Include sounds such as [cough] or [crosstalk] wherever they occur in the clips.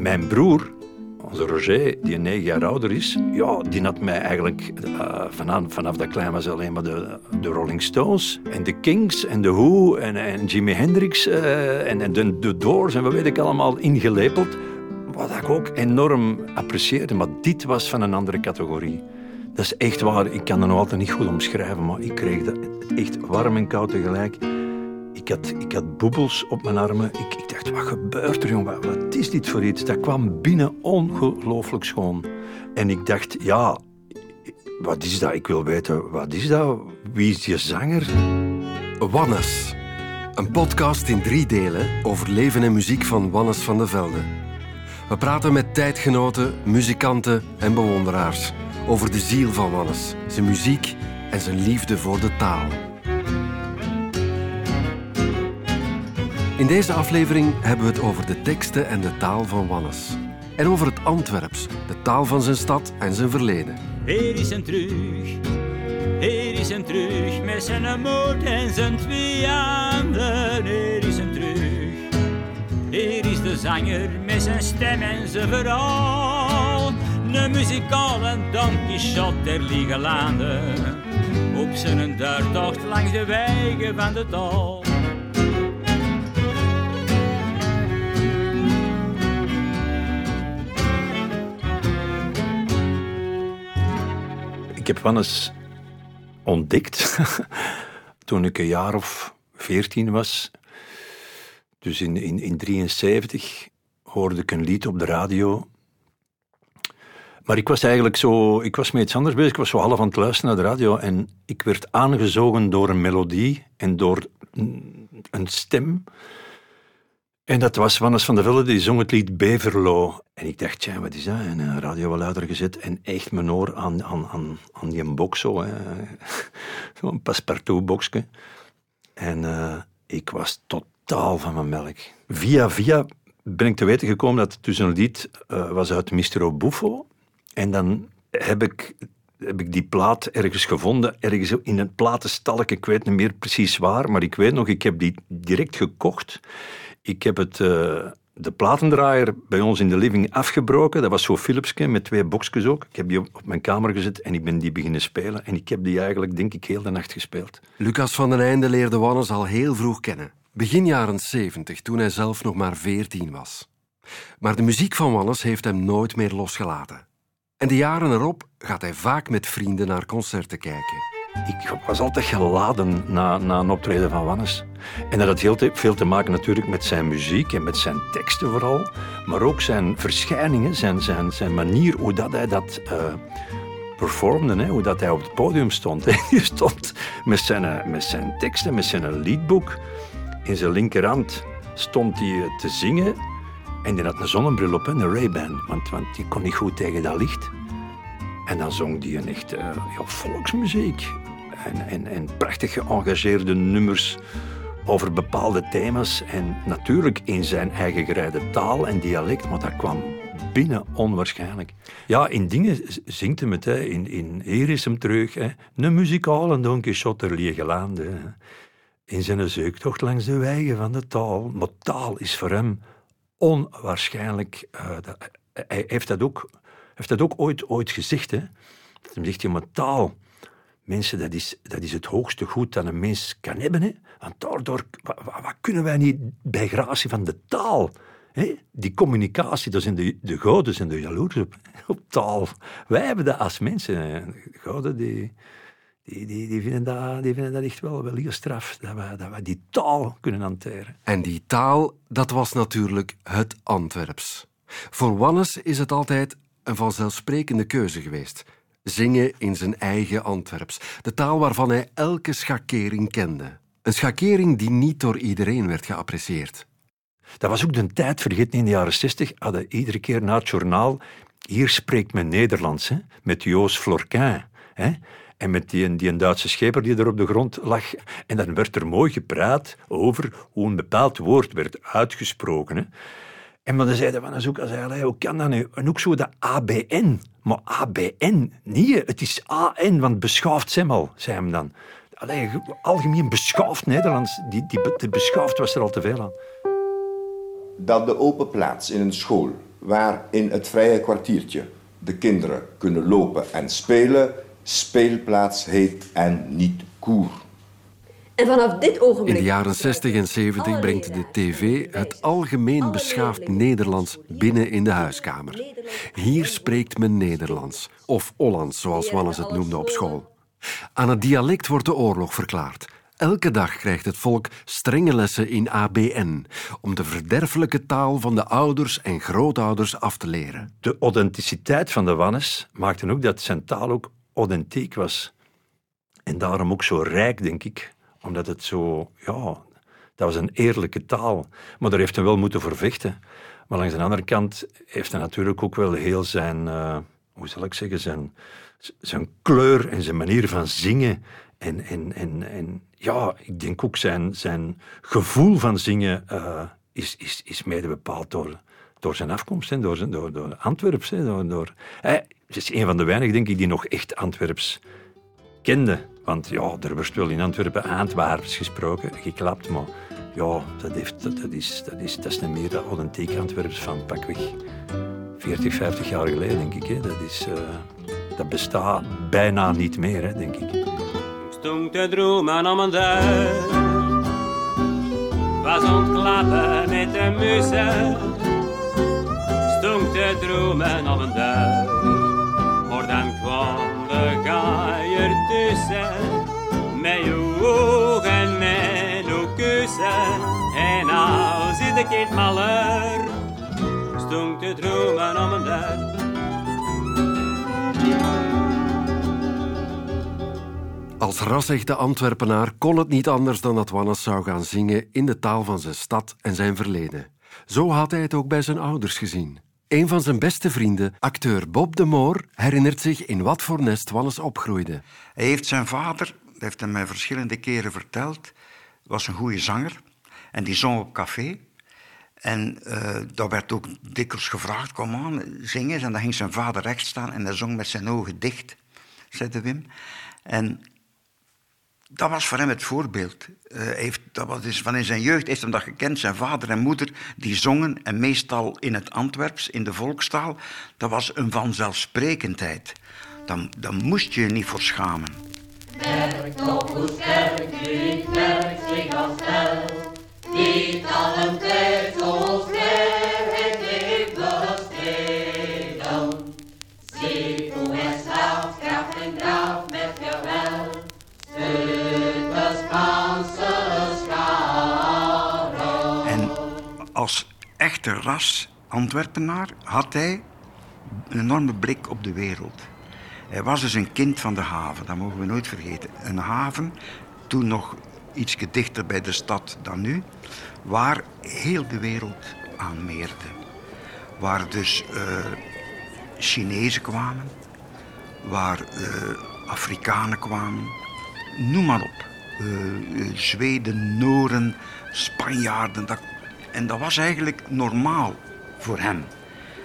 mijn broer, onze Roger, die negen jaar ouder is, ja, die had mij eigenlijk uh, vanaf, vanaf dat klein was alleen maar de, de Rolling Stones en de Kings en de Who en, en Jimi Hendrix uh, en, en de, de Doors en wat weet ik allemaal ingelepeld. Wat ik ook enorm apprecieerde, maar dit was van een andere categorie. Dat is echt waar, ik kan het nog altijd niet goed omschrijven, maar ik kreeg dat echt warm en koud tegelijk. Ik had, boebels op mijn armen. Ik, ik dacht, wat gebeurt er, jongen? Wat, is dit voor iets? Dat kwam binnen ongelooflijk schoon. En ik dacht, ja, wat is dat? Ik wil weten, wat is dat? Wie is je zanger? Wannes. Een podcast in drie delen over leven en muziek van Wannes van de Velde. We praten met tijdgenoten, muzikanten en bewonderaars over de ziel van Wannes, zijn muziek en zijn liefde voor de taal. In deze aflevering hebben we het over de teksten en de taal van Wannes. En over het Antwerps, de taal van zijn stad en zijn verleden. Hier is een terug, hier is een terug, met zijn moed en zijn twee handen. Hier is een terug, hier is de zanger met zijn stem en zijn verhaal. Een muzikale Don Quixote der liegen landen, op zijn duurtocht langs de wegen van de taal. Heb Wannes ontdekt [laughs] toen ik een jaar of veertien was. Dus in 1973 in, hoorde ik een lied op de radio. Maar ik was eigenlijk zo, ik was met iets anders bezig. Ik was zo half aan het luisteren naar de radio en ik werd aangezogen door een melodie en door een stem. En dat was Wannes van der Velde, die zong het lied Beverlo. En ik dacht, ja, wat is dat? En een radio wel luider gezet en echt mijn oor aan, aan, aan, aan die box zo. [laughs] Zo'n paspartout boxje. En uh, ik was totaal van mijn melk. Via via ben ik te weten gekomen dat het dus een lied uh, was uit Mistero Buffo. En dan heb ik, heb ik die plaat ergens gevonden, ergens in een platenstalk. Ik weet niet meer precies waar, maar ik weet nog, ik heb die direct gekocht. Ik heb het, uh, de platendraaier bij ons in de living afgebroken. Dat was zo'n Philipsje met twee boxjes ook. Ik heb die op mijn kamer gezet en ik ben die beginnen spelen. En ik heb die eigenlijk, denk ik, heel de nacht gespeeld. Lucas van den Einde leerde Wannes al heel vroeg kennen. Begin jaren 70, toen hij zelf nog maar 14 was. Maar de muziek van Wannes heeft hem nooit meer losgelaten. En de jaren erop gaat hij vaak met vrienden naar concerten kijken. Ik was altijd geladen na, na een optreden van Wannes. En dat had heel veel te maken natuurlijk met zijn muziek en met zijn teksten vooral. Maar ook zijn verschijningen, zijn, zijn, zijn manier hoe dat hij dat uh, performde. Hè, hoe dat hij op het podium stond. [laughs] Hij stond met zijn, met zijn teksten, met zijn liedboek. In zijn linkerhand stond hij te zingen. En die had een zonnebril op, een Ray-Ban. Want, want die kon niet goed tegen dat licht. En dan zong die een echt ja, volksmuziek. En, en, en prachtig geëngageerde nummers over bepaalde thema's. En natuurlijk in zijn eigen gereide taal en dialect, maar dat kwam binnen onwaarschijnlijk. Ja, in dingen zingt hem het. In, in Hier is hem terug. Hè. Een muzikale Don Quixote landen. In zijn zeuktocht langs de wegen van de taal. Maar taal is voor hem onwaarschijnlijk. Uh, dat, hij heeft dat ook heeft dat ook ooit, ooit gezegd. Hè? Dan zegt hij, maar taal, mensen, dat is, dat is het hoogste goed dat een mens kan hebben. Hè? Want daardoor, wat, kunnen wij niet bij gratie van de taal? Hè? Die communicatie, daar zijn de, de goden en de jaloers op, [laughs] op taal. Wij hebben dat als mensen. De goden, die, die, die, die, vinden dat, die vinden dat echt wel, wel heel straf, dat we, dat we die taal kunnen hanteren. En die taal, dat was natuurlijk het Antwerps. Voor Wannes is het altijd een vanzelfsprekende keuze geweest. Zingen in zijn eigen Antwerps, de taal waarvan hij elke schakering kende. Een schakering die niet door iedereen werd geapprecieerd. Dat was ook de tijd, vergeet in de jaren 60, hadden iedere keer na het journaal hier spreekt men Nederlands, hè, met Joos Florquin. Hè, en met die, die Duitse scheper die er op de grond lag. En dan werd er mooi gepraat over hoe een bepaald woord werd uitgesproken. Hè. En dan zeiden van hij, hoe kan dat nu? En ook zo de ABN. Maar ABN, niet, het is AN, want beschaafd al, zei hem dan. Allee, algemeen beschaafd Nederlands, die, die, die was er al te veel aan. dat de open plaats in een school, waar in het vrije kwartiertje de kinderen kunnen lopen en spelen, speelplaats heet en niet koer. En vanaf dit ogenblik... In de jaren 60 en 70 brengt de tv het algemeen beschaafd Nederlands binnen in de huiskamer. Hier spreekt men Nederlands, of Hollands zoals Wannes het noemde op school. Aan het dialect wordt de oorlog verklaard. Elke dag krijgt het volk strenge lessen in ABN om de verderfelijke taal van de ouders en grootouders af te leren. De authenticiteit van de Wannes maakte ook dat zijn taal ook authentiek was. En daarom ook zo rijk, denk ik. Omdat het zo, ja, dat was een eerlijke taal. Maar daar heeft hij wel moeten voor vechten. Maar langs de andere kant heeft hij natuurlijk ook wel heel zijn, uh, hoe zal ik zeggen, zijn, zijn kleur en zijn manier van zingen. En, en, en, en ja, ik denk ook zijn, zijn gevoel van zingen uh, is, is, is mede bepaald door, door zijn afkomst, en door, zijn, door, door Antwerps. Door, hij is een van de weinigen, denk ik, die nog echt Antwerps kende. Want ja, er wordt wel in Antwerpen Antwerps gesproken, geklapt, maar ja, dat, heeft, dat, is, dat, is, dat is niet meer dat authentiek Antwerps van pakweg 40, 50 jaar geleden, denk ik. Dat, is, uh, dat bestaat bijna niet meer, hè, denk ik. Stond te dromen om een deur, was ontklappen met de muzen. Stond te dromen om een deur, gaier tussen, met je ogen, met je kussen. En nou ik in het maler, stond te dromen om een deur. Als rasechte Antwerpenaar kon het niet anders dan dat Wannes zou gaan zingen in de taal van zijn stad en zijn verleden. Zo had hij het ook bij zijn ouders gezien. Een van zijn beste vrienden, acteur Bob de Moor, herinnert zich in wat voor nest Wannes opgroeide. Hij heeft zijn vader, heeft hij mij verschillende keren verteld, was een goede zanger. En die zong op café. En uh, werd ook dikwijls gevraagd, kom aan, zing eens. En dan ging zijn vader recht staan en hij zong met zijn ogen dicht, zei Wim. En dat was voor hem het voorbeeld. Uh, heeft, dat was dus van in zijn jeugd heeft hem dat gekend. Zijn vader en moeder die zongen, en meestal in het Antwerps, in de volkstaal. Dat was een vanzelfsprekendheid. Dan, dan moest je je niet voor schamen. Nog hoe sterk als. Niet al een tijd vrijheid als echte ras Antwerpenaar had hij een enorme blik op de wereld. Hij was dus een kind van de haven, dat mogen we nooit vergeten. Een haven, toen nog iets dichter bij de stad dan nu, waar heel de wereld aan meerde. Waar dus uh, Chinezen kwamen, waar uh, Afrikanen kwamen, noem maar op. Uh, Zweden, Noren, Spanjaarden. Dat, en dat was eigenlijk normaal voor hem.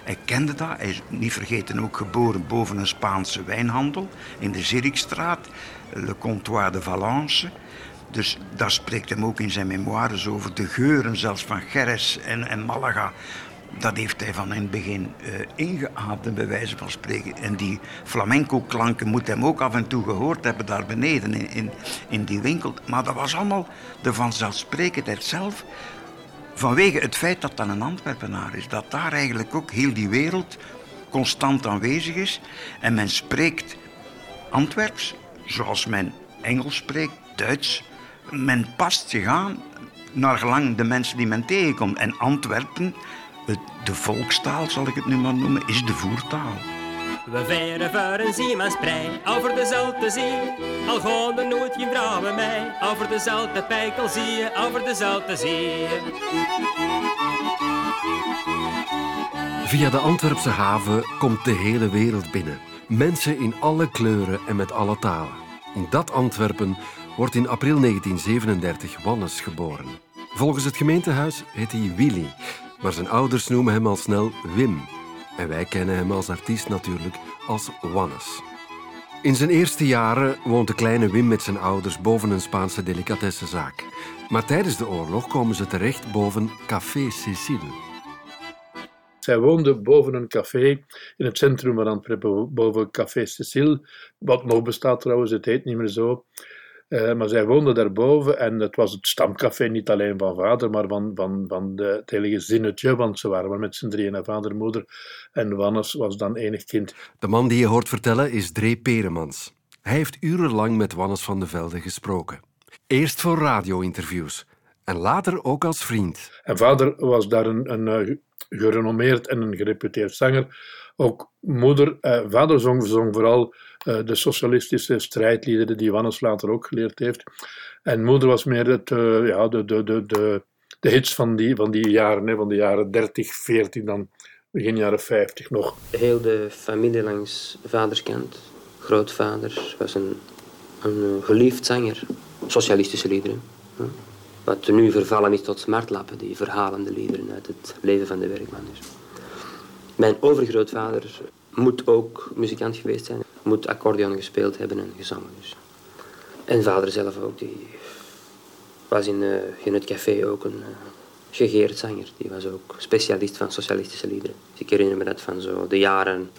Hij kende dat. Hij is niet vergeten ook geboren boven een Spaanse wijnhandel in de Zirikstraat, Le Comptoir de Valence. Dus daar spreekt hem ook in zijn memoires over de geuren zelfs van Jerez en, en Malaga dat heeft hij van in het begin uh, ingeademd, bij wijze van spreken. En die flamenco-klanken moet hem ook af en toe gehoord hebben daar beneden in, in, in die winkel. Maar dat was allemaal de vanzelfsprekendheid zelf. Vanwege het feit dat dat een Antwerpenaar is. Dat daar eigenlijk ook heel die wereld constant aanwezig is. En men spreekt Antwerps, zoals men Engels spreekt, Duits. Men past zich aan naar gelang de mensen die men tegenkomt. En Antwerpen de volkstaal, zal ik het nu maar noemen, is de voertaal. We veren voor een zeemansprei over de Zelte Zee. Al er nooit geen vrouwen mij over de Zelte Pijkel zie je, over de Zelte Zee. Via de Antwerpse haven komt de hele wereld binnen. Mensen in alle kleuren en met alle talen. In dat Antwerpen wordt in april 1937 Wannes geboren. Volgens het gemeentehuis heet hij Willy maar zijn ouders noemen hem al snel Wim. En wij kennen hem als artiest natuurlijk als Wannes. In zijn eerste jaren woont de kleine Wim met zijn ouders boven een Spaanse delicatessenzaak. Maar tijdens de oorlog komen ze terecht boven Café Cécile. Zij woonde boven een café in het centrum van Antwerpen, boven Café Cecile, wat nog bestaat trouwens, het heet niet meer zo. Eh, maar zij woonde daarboven en het was het stamcafé niet alleen van vader, maar van, van, van de, het hele gezinnetje, want ze waren maar met z'n drieën, vader, moeder en Wannes was dan enig kind. De man die je hoort vertellen is Dree Peremans. Hij heeft urenlang met Wannes van de Velde gesproken. Eerst voor radio-interviews en later ook als vriend. En vader was daar een, een eh, gerenommeerd en een gereputeerd zanger. Ook moeder, eh, vader zong, zong vooral de socialistische strijdliederen die Wannes later ook geleerd heeft. En moeder was meer het, eh, ja, de, de, de, de, de hits van die, van die jaren, hè, van de jaren 30, 40, dan begin jaren 50 nog. Heel de familie langs vaders kant, grootvader, was een, een geliefd zanger. Socialistische liederen. Wat nu vervallen is tot smartlappen, die verhalende liederen uit het leven van de werkman. Mijn overgrootvader moet ook muzikant geweest zijn, moet accordeon gespeeld hebben en gezongen. Dus. En vader zelf ook, die was in, eh, in het café ook een eh, gegeerd zanger. Die was ook specialist van socialistische liederen. Dus ik herinner me dat van zo de jaren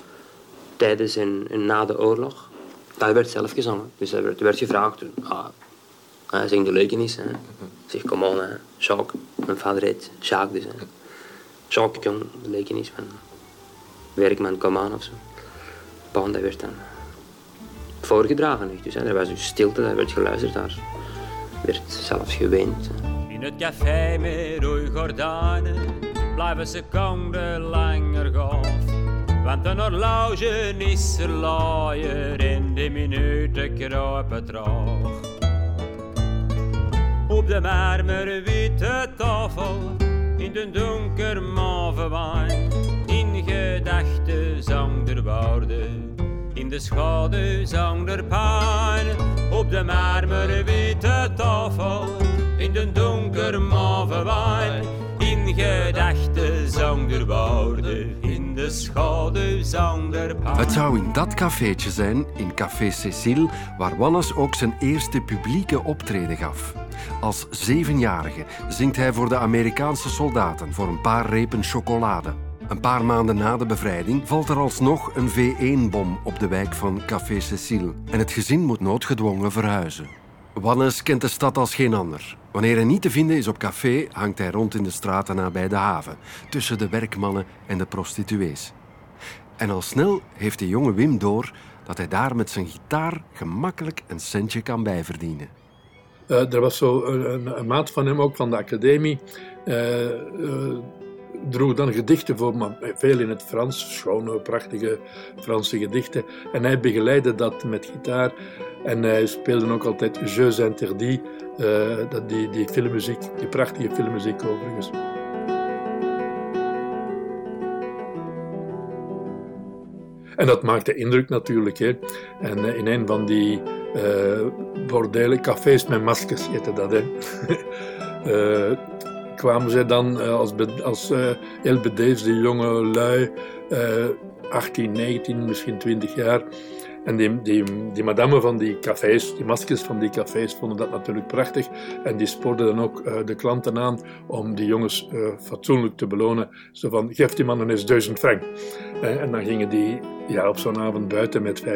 tijdens en, na de oorlog. Dat werd zelf gezongen. Dus er werd, gevraagd, ah, hij zingt de leukenis. Hè. Zeg, kom on. Jacques. Mijn vader heet Jacques dus. Hè. Jacques Jong, de leukenis van werkman, kom aan of zo. Bon, dat werd dan voorgedragen. Dus, hè. Er was dus stilte, daar werd geluisterd, daar werd zelfs geweend. In het café met rode gordijnen blijven seconden langer gaaf. Want een horloge is er laaier en de minuten kruipen traag. Op de marmerwitte tafel, in de donker mave wijn, in gedachten zang der woorden, in de schaduw zang der pijn. Op de marmerwitte tafel, in de donker mave wijn, in gedachten zang der woorden, in de schaduw zang der pijn. Het zou in dat cafeetje zijn, in Café Cécile, waar Wannes ook zijn eerste publieke optreden gaf. Als zevenjarige zingt hij voor de Amerikaanse soldaten voor een paar repen chocolade. Een paar maanden na de bevrijding valt er alsnog een V1-bom op de wijk van Café Cécile en het gezin moet noodgedwongen verhuizen. Wannes kent de stad als geen ander. Wanneer hij niet te vinden is op café, hangt hij rond in de straten nabij de haven, tussen de werkmannen en de prostituees. En al snel heeft de jonge Wim door dat hij daar met zijn gitaar gemakkelijk een centje kan bijverdienen. Eh, er was zo een, een, een maat van hem, ook van de academie, eh, eh, droeg dan gedichten voor, maar veel in het Frans, schone, prachtige Franse gedichten. En hij begeleidde dat met gitaar. En hij speelde ook altijd Jeux Interdits, dat die, die filmmuziek, die prachtige filmmuziek overigens. En dat maakte indruk natuurlijk. Hè. En eh, in een van die eh bordelen, cafés met maskers heette dat. Hè. [laughs] Eh, kwamen zij dan eh, als, als eh, heel bedeesde jonge lui, eh 18, 19, misschien 20 jaar. En die, die, madame van die cafés, die maskers van die cafés, vonden dat natuurlijk prachtig. En die spoorden dan ook eh, de klanten aan om die jongens eh, fatsoenlijk te belonen. Zo van, geef die man eens duizend frank. Eh, en dan gingen die ja, op zo'n avond buiten met 5.000,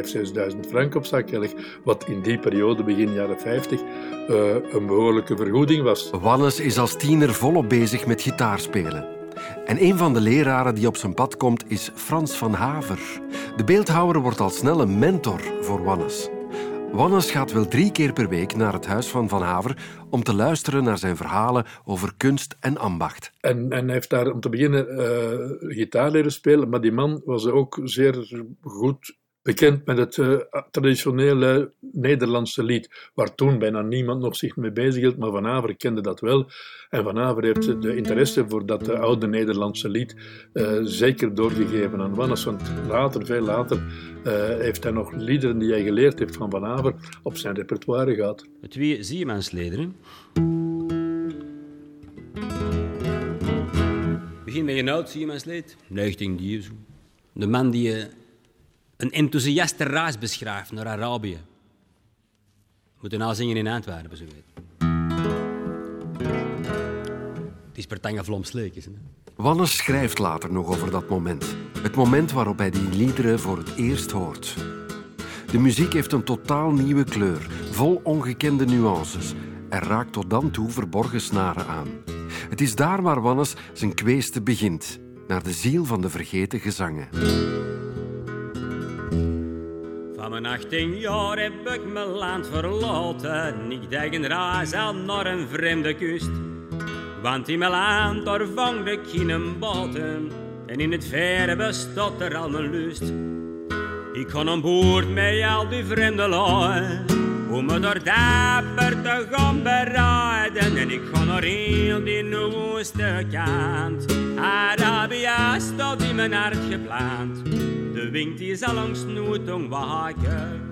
6.000 frank op zak. Wat in die periode, begin jaren 50, eh, een behoorlijke vergoeding was. Wannes is als tiener volop bezig met gitaarspelen. En een van de leraren die op zijn pad komt is Frans van Haver. De beeldhouwer wordt al snel een mentor voor Wannes. Wannes gaat wel drie keer per week naar het huis van Van Haver om te luisteren naar zijn verhalen over kunst en ambacht. En, en hij heeft daar om te beginnen eh, gitaar leren spelen, maar die man was ook zeer goed bekend met het eh, traditionele Nederlandse lied, waar toen bijna niemand nog zich mee bezig hield, maar Van Haver kende dat wel. En Van Haver heeft de interesse voor dat eh, oude Nederlandse lied eh, zeker doorgegeven aan Wannes, want later, veel later, eh, heeft hij nog liederen die hij geleerd heeft van Van Haver op zijn repertoire gehad. Twee Siemansliederen. Begin met een oud Siemanslied, 19 zo. De man die een enthousiaste reis beschrijft naar Arabië. Moet nou zingen in Antwerpen, zo weet. Het is per hè. Wannes schrijft later nog over dat moment. Het moment waarop hij die liederen voor het eerst hoort. De muziek heeft een totaal nieuwe kleur, vol ongekende nuances en raakt tot dan toe verborgen snaren aan. Het is daar waar Wannes zijn kweeste begint, naar de ziel van de vergeten gezangen. Mijn 18 jaar heb ik mijn land verlaten. Ik deed een reis aan naar een vreemde kust. Want in mijn land daar vang ik geen boten. En in het verre bestaat er al mijn lust. Ik kon aan boord met al die vreemde lui. Om me door dapper te gaan bereiden. En ik ga naar heel die woeste kant. Arabia staat in mijn hart gepland. De wind die zal langs Noetong waken.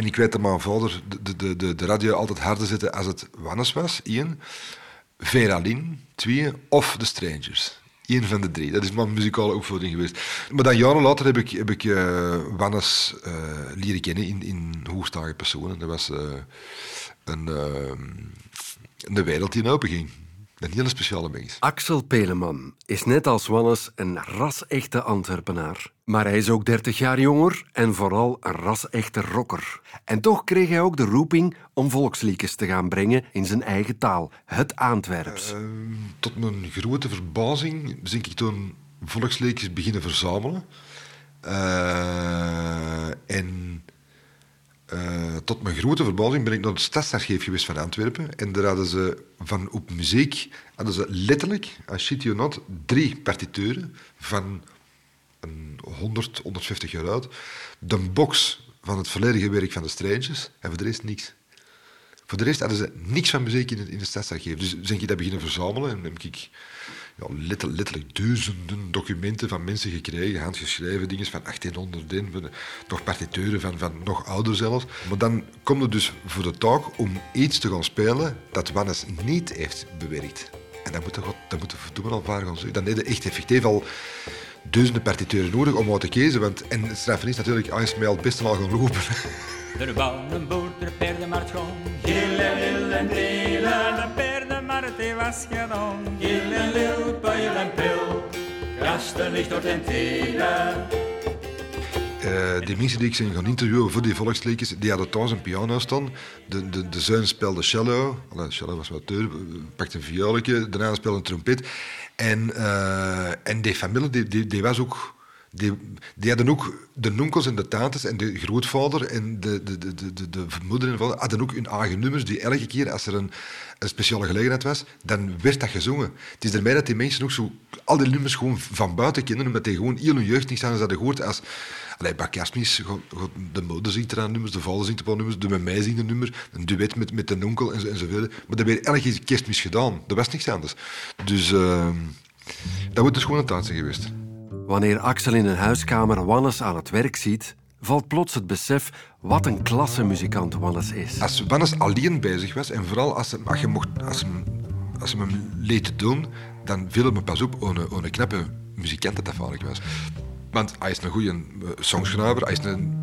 En ik weet dat mijn vader de, de, de, de radio altijd harder zette als het Wannes was, één. Vera Lynn, twee. Of The Strangers. Eén van de drie. Dat is mijn muzikale opvoeding geweest. Maar dan jaren later heb ik, heb ik uh, Wannes uh, leren kennen in, in hoogstalige personen. Dat was uh, een, een wereld die open ging. Een hele speciale mens. Axel Peleman is net als Wannes een ras-echte Antwerpenaar. Maar hij is ook 30 jaar jonger en vooral een ras-echte rocker. En toch kreeg hij ook de roeping om volksliedjes te gaan brengen in zijn eigen taal, het Antwerps. Uh, tot mijn grote verbazing ben ik toen volksliedjes beginnen verzamelen. Uh, en uh, tot mijn grote verbazing ben ik naar het stadsarchief geweest van Antwerpen. En daar hadden ze van op muziek, hadden ze letterlijk, als shit you not, drie partituren van een 100, 150 jaar oud. De box van het volledige werk van de Strangers en voor de rest niks. Voor de rest hadden ze niks van muziek in het, in het stadsarchief. Dus ben ik dat beginnen verzamelen en heb ik ja, letterlijk, duizenden documenten van mensen gekregen, handgeschreven dingen van 1800 in, nog partituren van, van nog ouder zelfs. Maar dan komt het dus voor de taak om iets te gaan spelen dat Wannes niet heeft bewerkt. En dat moet toch dat verdomme al vaar gaan zoeken. Dan heb je echt effectief al duizenden partituren nodig om uit te kiezen. Want, en straffen is natuurlijk, hij is mij al best wel gaan lopen. [laughs] Er wou een boer ter paardenmarkt gaan. Gillen, lil en delen, de paardenmarkt die was gedaan. Gillen, lil, puil en pil, krasten ligt door ten telen. Uh, die mensen die ik zijn gaan interviewen voor die volksliedjes, die hadden thuis een piano staan. De, de, de zoon speelde cello. Allee, cello was wat duur, pakte een violetje. Daarna speelde een trompet. En, uh, en die familie, die, die was ook die, die hadden ook de nonkels en de tantes en de grootvader en de, de, de, de, de moeder vader hadden ook hun eigen nummers die elke keer als er een, een speciale gelegenheid was, dan werd dat gezongen. Het is ermee dat die mensen ook zo al die nummers gewoon van buiten kennen, omdat die gewoon heel hun jeugd niet hadden gehoord als... Allee, bij kerstmis, de moeder zingt er aan nummers, de vader zingt aan nummers, de met mij zingt een nummer, een duet met, met de onkel en, enzovoort. Maar dat werd elke kerstmis gedaan. Dat was niks anders. Dus uh, dat moet dus gewoon een zijn geweest. Wanneer Axel in een huiskamer Wannes aan het werk ziet, valt plots het besef wat een klasse muzikant Wannes is. Als Wannes alleen bezig was, en vooral als, hem, als, je mocht, als, als hem liet doen, dan viel me pas op hoe een, knappe muzikant dat vaardig was. Want hij is een goede songschrijver, hij is een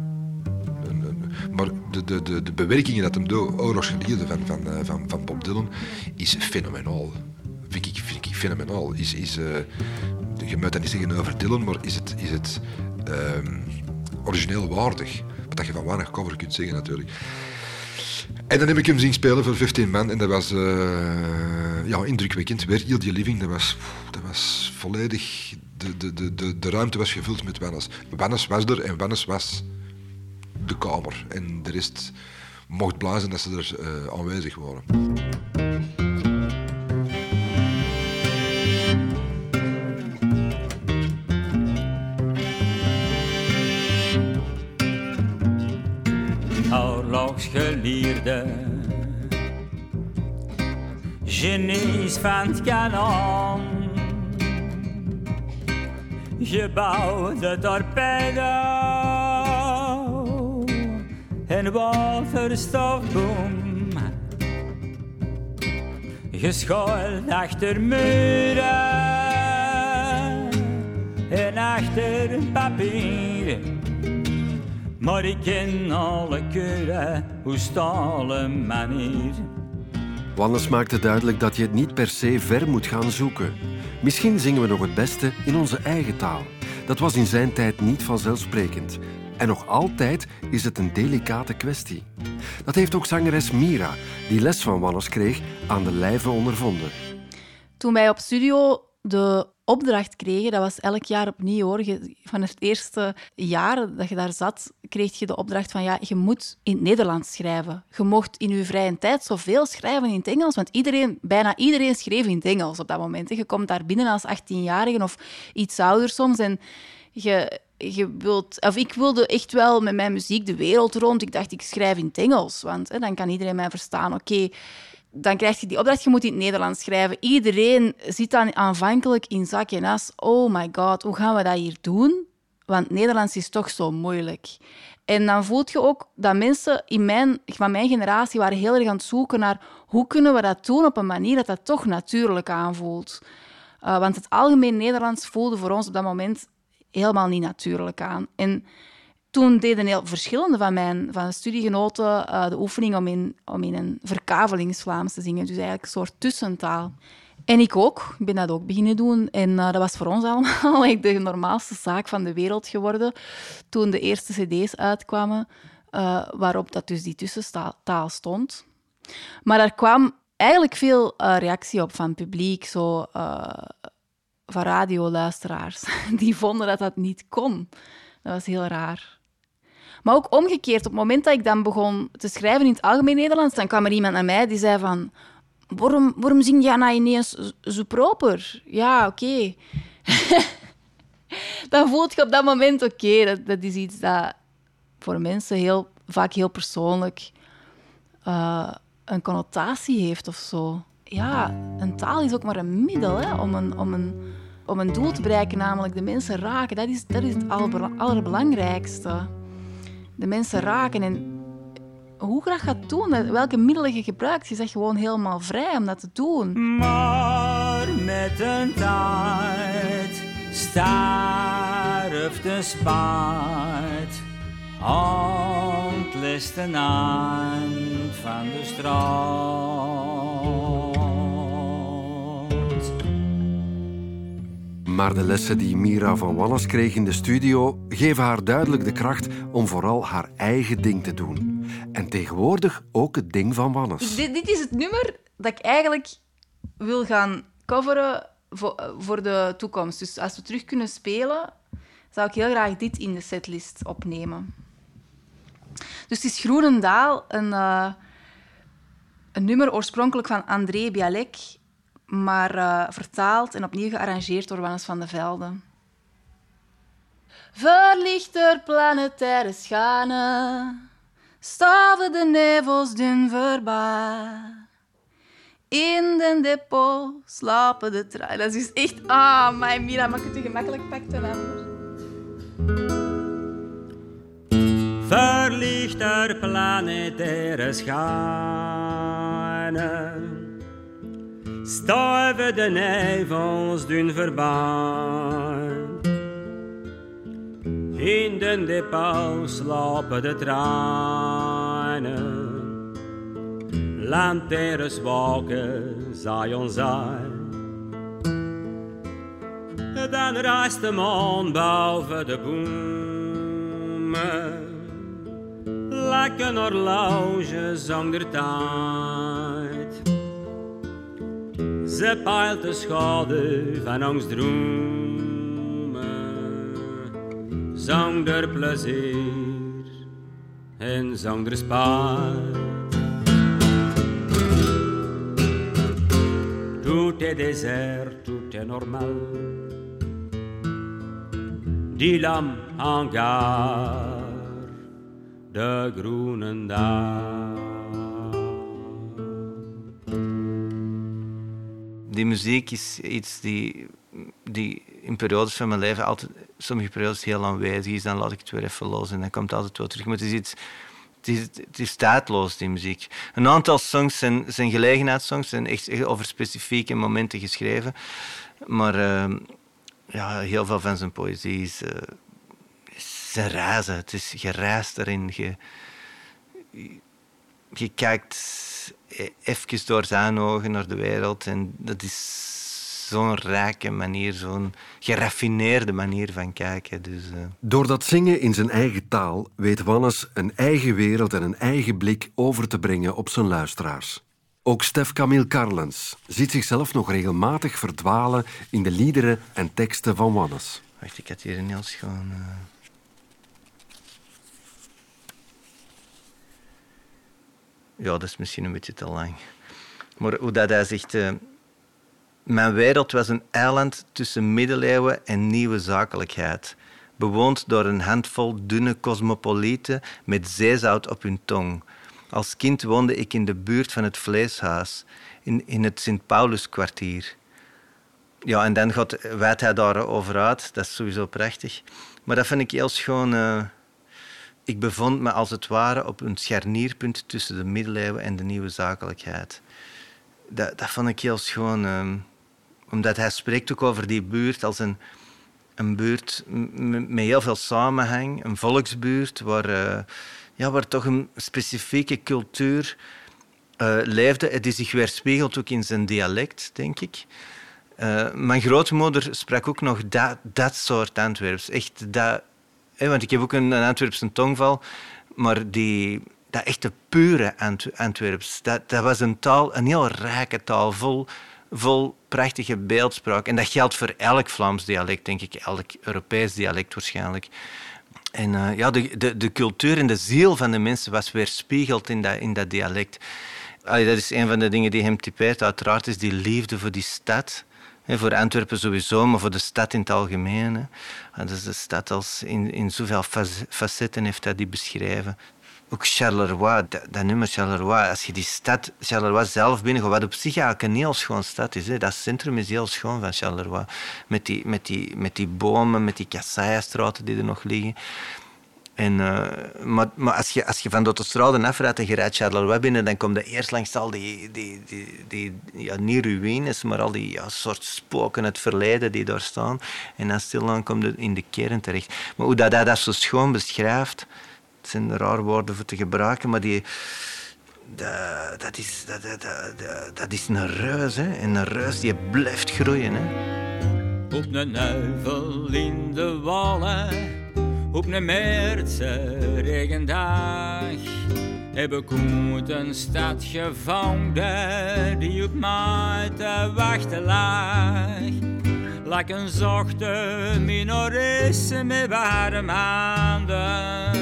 maar de, de, de, bewerkingen dat hem doet, oorlogsgelieden van, van, van, van Bob Dylan, is fenomenaal. Vind ik, vind ik fenomenaal. Is, is, uh, je moet dat niet zeggen over Dylan, maar is het, is het um, origineel waardig? Wat je van weinig cover kunt zeggen natuurlijk. En dan heb ik hem zien spelen voor 15 man en dat was uh, ja, indrukwekkend. Weer heel die living, dat was, dat was volledig... De, de, de, de, de ruimte was gevuld met Wannes. Wannes was er en Wannes was de kamer. En de rest mocht blazen dat ze er uh, aanwezig waren. Oorlogsgelierde. Genies van het kanon. Gebouwde torpedo en waterstofboom. Geschoeld achter muren en achter papieren. Maar ik ken alle keuren, hoe stalen manier. Wannes maakte duidelijk dat je het niet per se ver moet gaan zoeken. Misschien zingen we nog het beste in onze eigen taal. Dat was in zijn tijd niet vanzelfsprekend. En nog altijd is het een delicate kwestie. Dat heeft ook zangeres Mira, die les van Wannes kreeg, aan de lijve ondervonden. Toen wij op studio de opdracht kregen, dat was elk jaar opnieuw Van het eerste jaar dat je daar zat, kreeg je de opdracht van ja, je moet in het Nederlands schrijven. Je mocht in je vrije tijd zoveel schrijven in het Engels, want iedereen, bijna iedereen schreef in het Engels op dat moment. Je komt daar binnen als 18-jarige of iets ouder soms en je, je wilt, of ik wilde echt wel met mijn muziek de wereld rond. Ik dacht, ik schrijf in het Engels, want hè, dan kan iedereen mij verstaan. Oké, dan krijg je die opdracht, je moet in het Nederlands schrijven. Iedereen zit dan aanvankelijk in zak en as. Oh my god, hoe gaan we dat hier doen? Want Nederlands is toch zo moeilijk. En dan voelt je ook dat mensen in mijn, van mijn generatie waren heel erg aan het zoeken naar hoe kunnen we dat doen op een manier dat dat toch natuurlijk aanvoelt. Uh, want het algemeen Nederlands voelde voor ons op dat moment helemaal niet natuurlijk aan. En toen deden heel verschillende van mijn van studiegenoten uh, de oefening om in, om in een verkavelingsvlaams te zingen. Dus eigenlijk een soort tussentaal. En ik ook. Ik ben dat ook beginnen doen. En uh, dat was voor ons [laughs] allemaal echt de normaalste zaak van de wereld geworden. Toen de eerste cd's uitkwamen, uh, waarop dat dus die tussentaal stond. Maar er kwam eigenlijk veel reactie op van publiek. Zo van radioluisteraars. [laughs] Die vonden dat dat niet kon. Dat was heel raar. Maar ook omgekeerd, op het moment dat ik dan begon te schrijven in het algemeen Nederlands, dan kwam er iemand naar mij die zei van... Waarom, waarom zing jij nou ineens zo proper? Ja, oké. [laughs] Dan voelt je op dat moment, oké, dat, dat is iets dat voor mensen heel, vaak heel persoonlijk uh, een connotatie heeft of zo. Ja, een taal is ook maar een middel hè, om, een, om, een, om een doel te bereiken, namelijk de mensen raken. Dat is, dat is het allerbelangrijkste. De mensen raken en hoe graag gaat doen, welke middelen je gebruikt, je zegt gewoon helemaal vrij om dat te doen. Maar met een tijd sterft de spaard aan leste eind van de straat. Maar de lessen die Mira van Wallis kreeg in de studio geven haar duidelijk de kracht om vooral haar eigen ding te doen. En tegenwoordig ook het ding van. Dus dit, dit, is het nummer dat ik eigenlijk wil gaan coveren voor, voor de toekomst. Dus als we terug kunnen spelen, zou ik heel graag dit in de setlist opnemen. Dus is Groenendaal, een, uh, een nummer oorspronkelijk van André Bialek, maar uh, vertaald en opnieuw gearrangeerd door Wannes van de Velde. Verlichter planetaire schane, staven de nevels dun voorbij. In den depot slapen de treinen. Dat is echt... Ah, mijn Mira, maak het je gemakkelijk ander. Verlichter planetaire schane stuiven de nevels dun voorbij. In den depot slapen de treinen. Lanterens waken, zij on zij. Dan reist de maan boven de bomen. Lekker horloge zonder tijd. Ze peilt de schade van ons dromen. Zonder plezier en zonder spijt. Tout est désert, tout est normal. Die lam en gare de Groenendaal. Die muziek is iets die, die in periodes van mijn leven altijd, sommige periodes heel aanwezig is. Dan laat ik het weer even los en dan komt het altijd wel terug. Maar het is iets, het is, tijdloos, die muziek. Een aantal songs zijn, zijn gelegenheidssongs, zijn echt, over specifieke momenten geschreven. Maar uh, ja, heel veel van zijn poëzie is, is zijn reizen. Het is gereisd erin. Je, je kijkt even door zijn ogen naar de wereld en dat is zo'n rijke manier, zo'n geraffineerde manier van kijken. Dus, uh... Door dat zingen in zijn eigen taal weet Wannes een eigen wereld en een eigen blik over te brengen op zijn luisteraars. Ook Stef Camille Carlens ziet zichzelf nog regelmatig verdwalen in de liederen en teksten van Wannes. Wacht, ik had hier een heel schoon... Uh... Ja, dat is misschien een beetje te lang. Maar hoe dat hij zegt... Uh... Mijn wereld was een eiland tussen middeleeuwen en nieuwe zakelijkheid. Bewoond door een handvol dunne cosmopolieten met zeezout op hun tong. Als kind woonde ik in de buurt van het Vleeshuis, in, in het Sint-Pauluskwartier. Ja, en dan gaat, wijdt hij daarover uit. Dat is sowieso prachtig. Maar dat vind ik heel schoon. Uh, ik bevond me als het ware op een scharnierpunt tussen de middeleeuwen en de nieuwe zakelijkheid. Dat, dat vond ik heel schoon. Uh, omdat hij spreekt ook over die buurt als een, een buurt met heel veel samenhang. Een volksbuurt waar... Uh, ja, waar toch een specifieke cultuur uh, leefde. Het is zich weerspiegeld ook in zijn dialect, denk ik. Uh, mijn grootmoeder sprak ook nog dat, dat soort Antwerps. Echt dat, want ik heb ook een, een Antwerpse tongval, maar die, dat echte pure Antwerps, dat, dat was een taal, een heel rijke taal, vol, vol prachtige beeldspraak. En dat geldt voor elk Vlaams dialect, denk ik, elk Europees dialect waarschijnlijk. En uh, ja, de, de, de cultuur en de ziel van de mensen was weerspiegeld in dat, in dat dialect. Dat is een van de dingen die hem typeert. Uiteraard is die liefde voor die stad. Voor Antwerpen sowieso, maar voor de stad in het algemeen. He. Dus de stad als in, in zoveel facetten heeft hij die beschreven ook Charleroi, dat, dat, nummer Charleroi, als je die stad Charleroi zelf binnengaat, wat op zich eigenlijk een heel schoon stad is. Hè. Dat centrum is heel schoon van Charleroi. Met die, met die, met die bomen, met die die er nog liggen. En, uh, maar, maar als, je, als je van de autostrade afrijdt en je rijdt Charleroi binnen, dan kom je eerst langs al die, die, die, die ja, niet ruïnes, maar al die ja, soort spoken uit het verleden die daar staan. En dan stilaan kom je in de kern terecht. Maar hoe dat, dat, dat zo schoon beschrijft, het zijn raar woorden voor te gebruiken, maar die, dat, is, dat, dat, dat, is een reus. Hè? En een reus die blijft groeien. Hè? Op een in de wallen, op een meertse regendag, heb ik een stad gevonden die op mij te wachten lag. Like een zachte minoresse met warme handen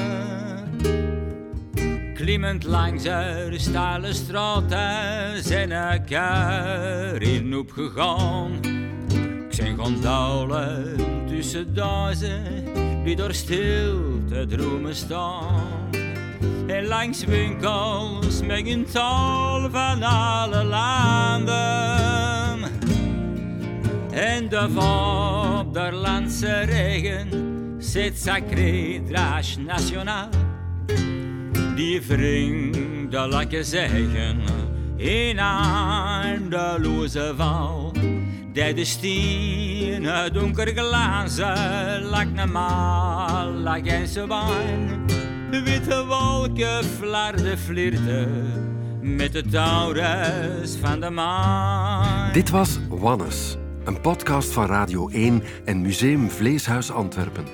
klimmend langs de stalen straten zijn elkaar in opgegaan. Zijn gondolen tussen duizen die door stil te dromen staan. En langs winkels met een tal van alle landen. En de vaderlandse regen zit sacré draag nationaal die vrienden lekker zeggen in eindeloze val. Dat de stenen donker glazen lak normaal lag ze wijn. Witte wolken flarden flirten met de taurus van de maan. Dit was Wannes, een podcast van Radio 1 en Museum Vleeshuis Antwerpen.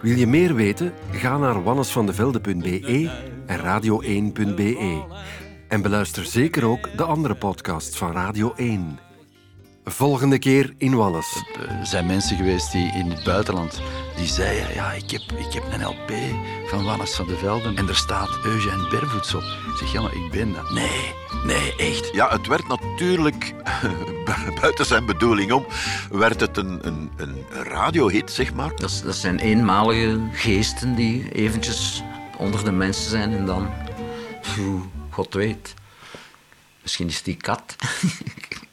Wil je meer weten? Ga naar wannesvandevelde.be en radio1.be. En beluister zeker ook de andere podcasts van Radio 1. Volgende keer in Wallis. Er zijn mensen geweest die in het buitenland die zeiden: Ja, ik heb, ik heb een LP van Wannes van de Velden en er staat Eugène Bervoets op. Ik zeg: Ja, maar ik ben dat. Nee, nee, echt. Ja, het werd natuurlijk, [laughs] buiten zijn bedoeling om, werd het een, een, een radiohit, zeg maar. Dat, dat zijn eenmalige geesten die eventjes onder de mensen zijn en dan, God weet. Misschien is die kat. [laughs]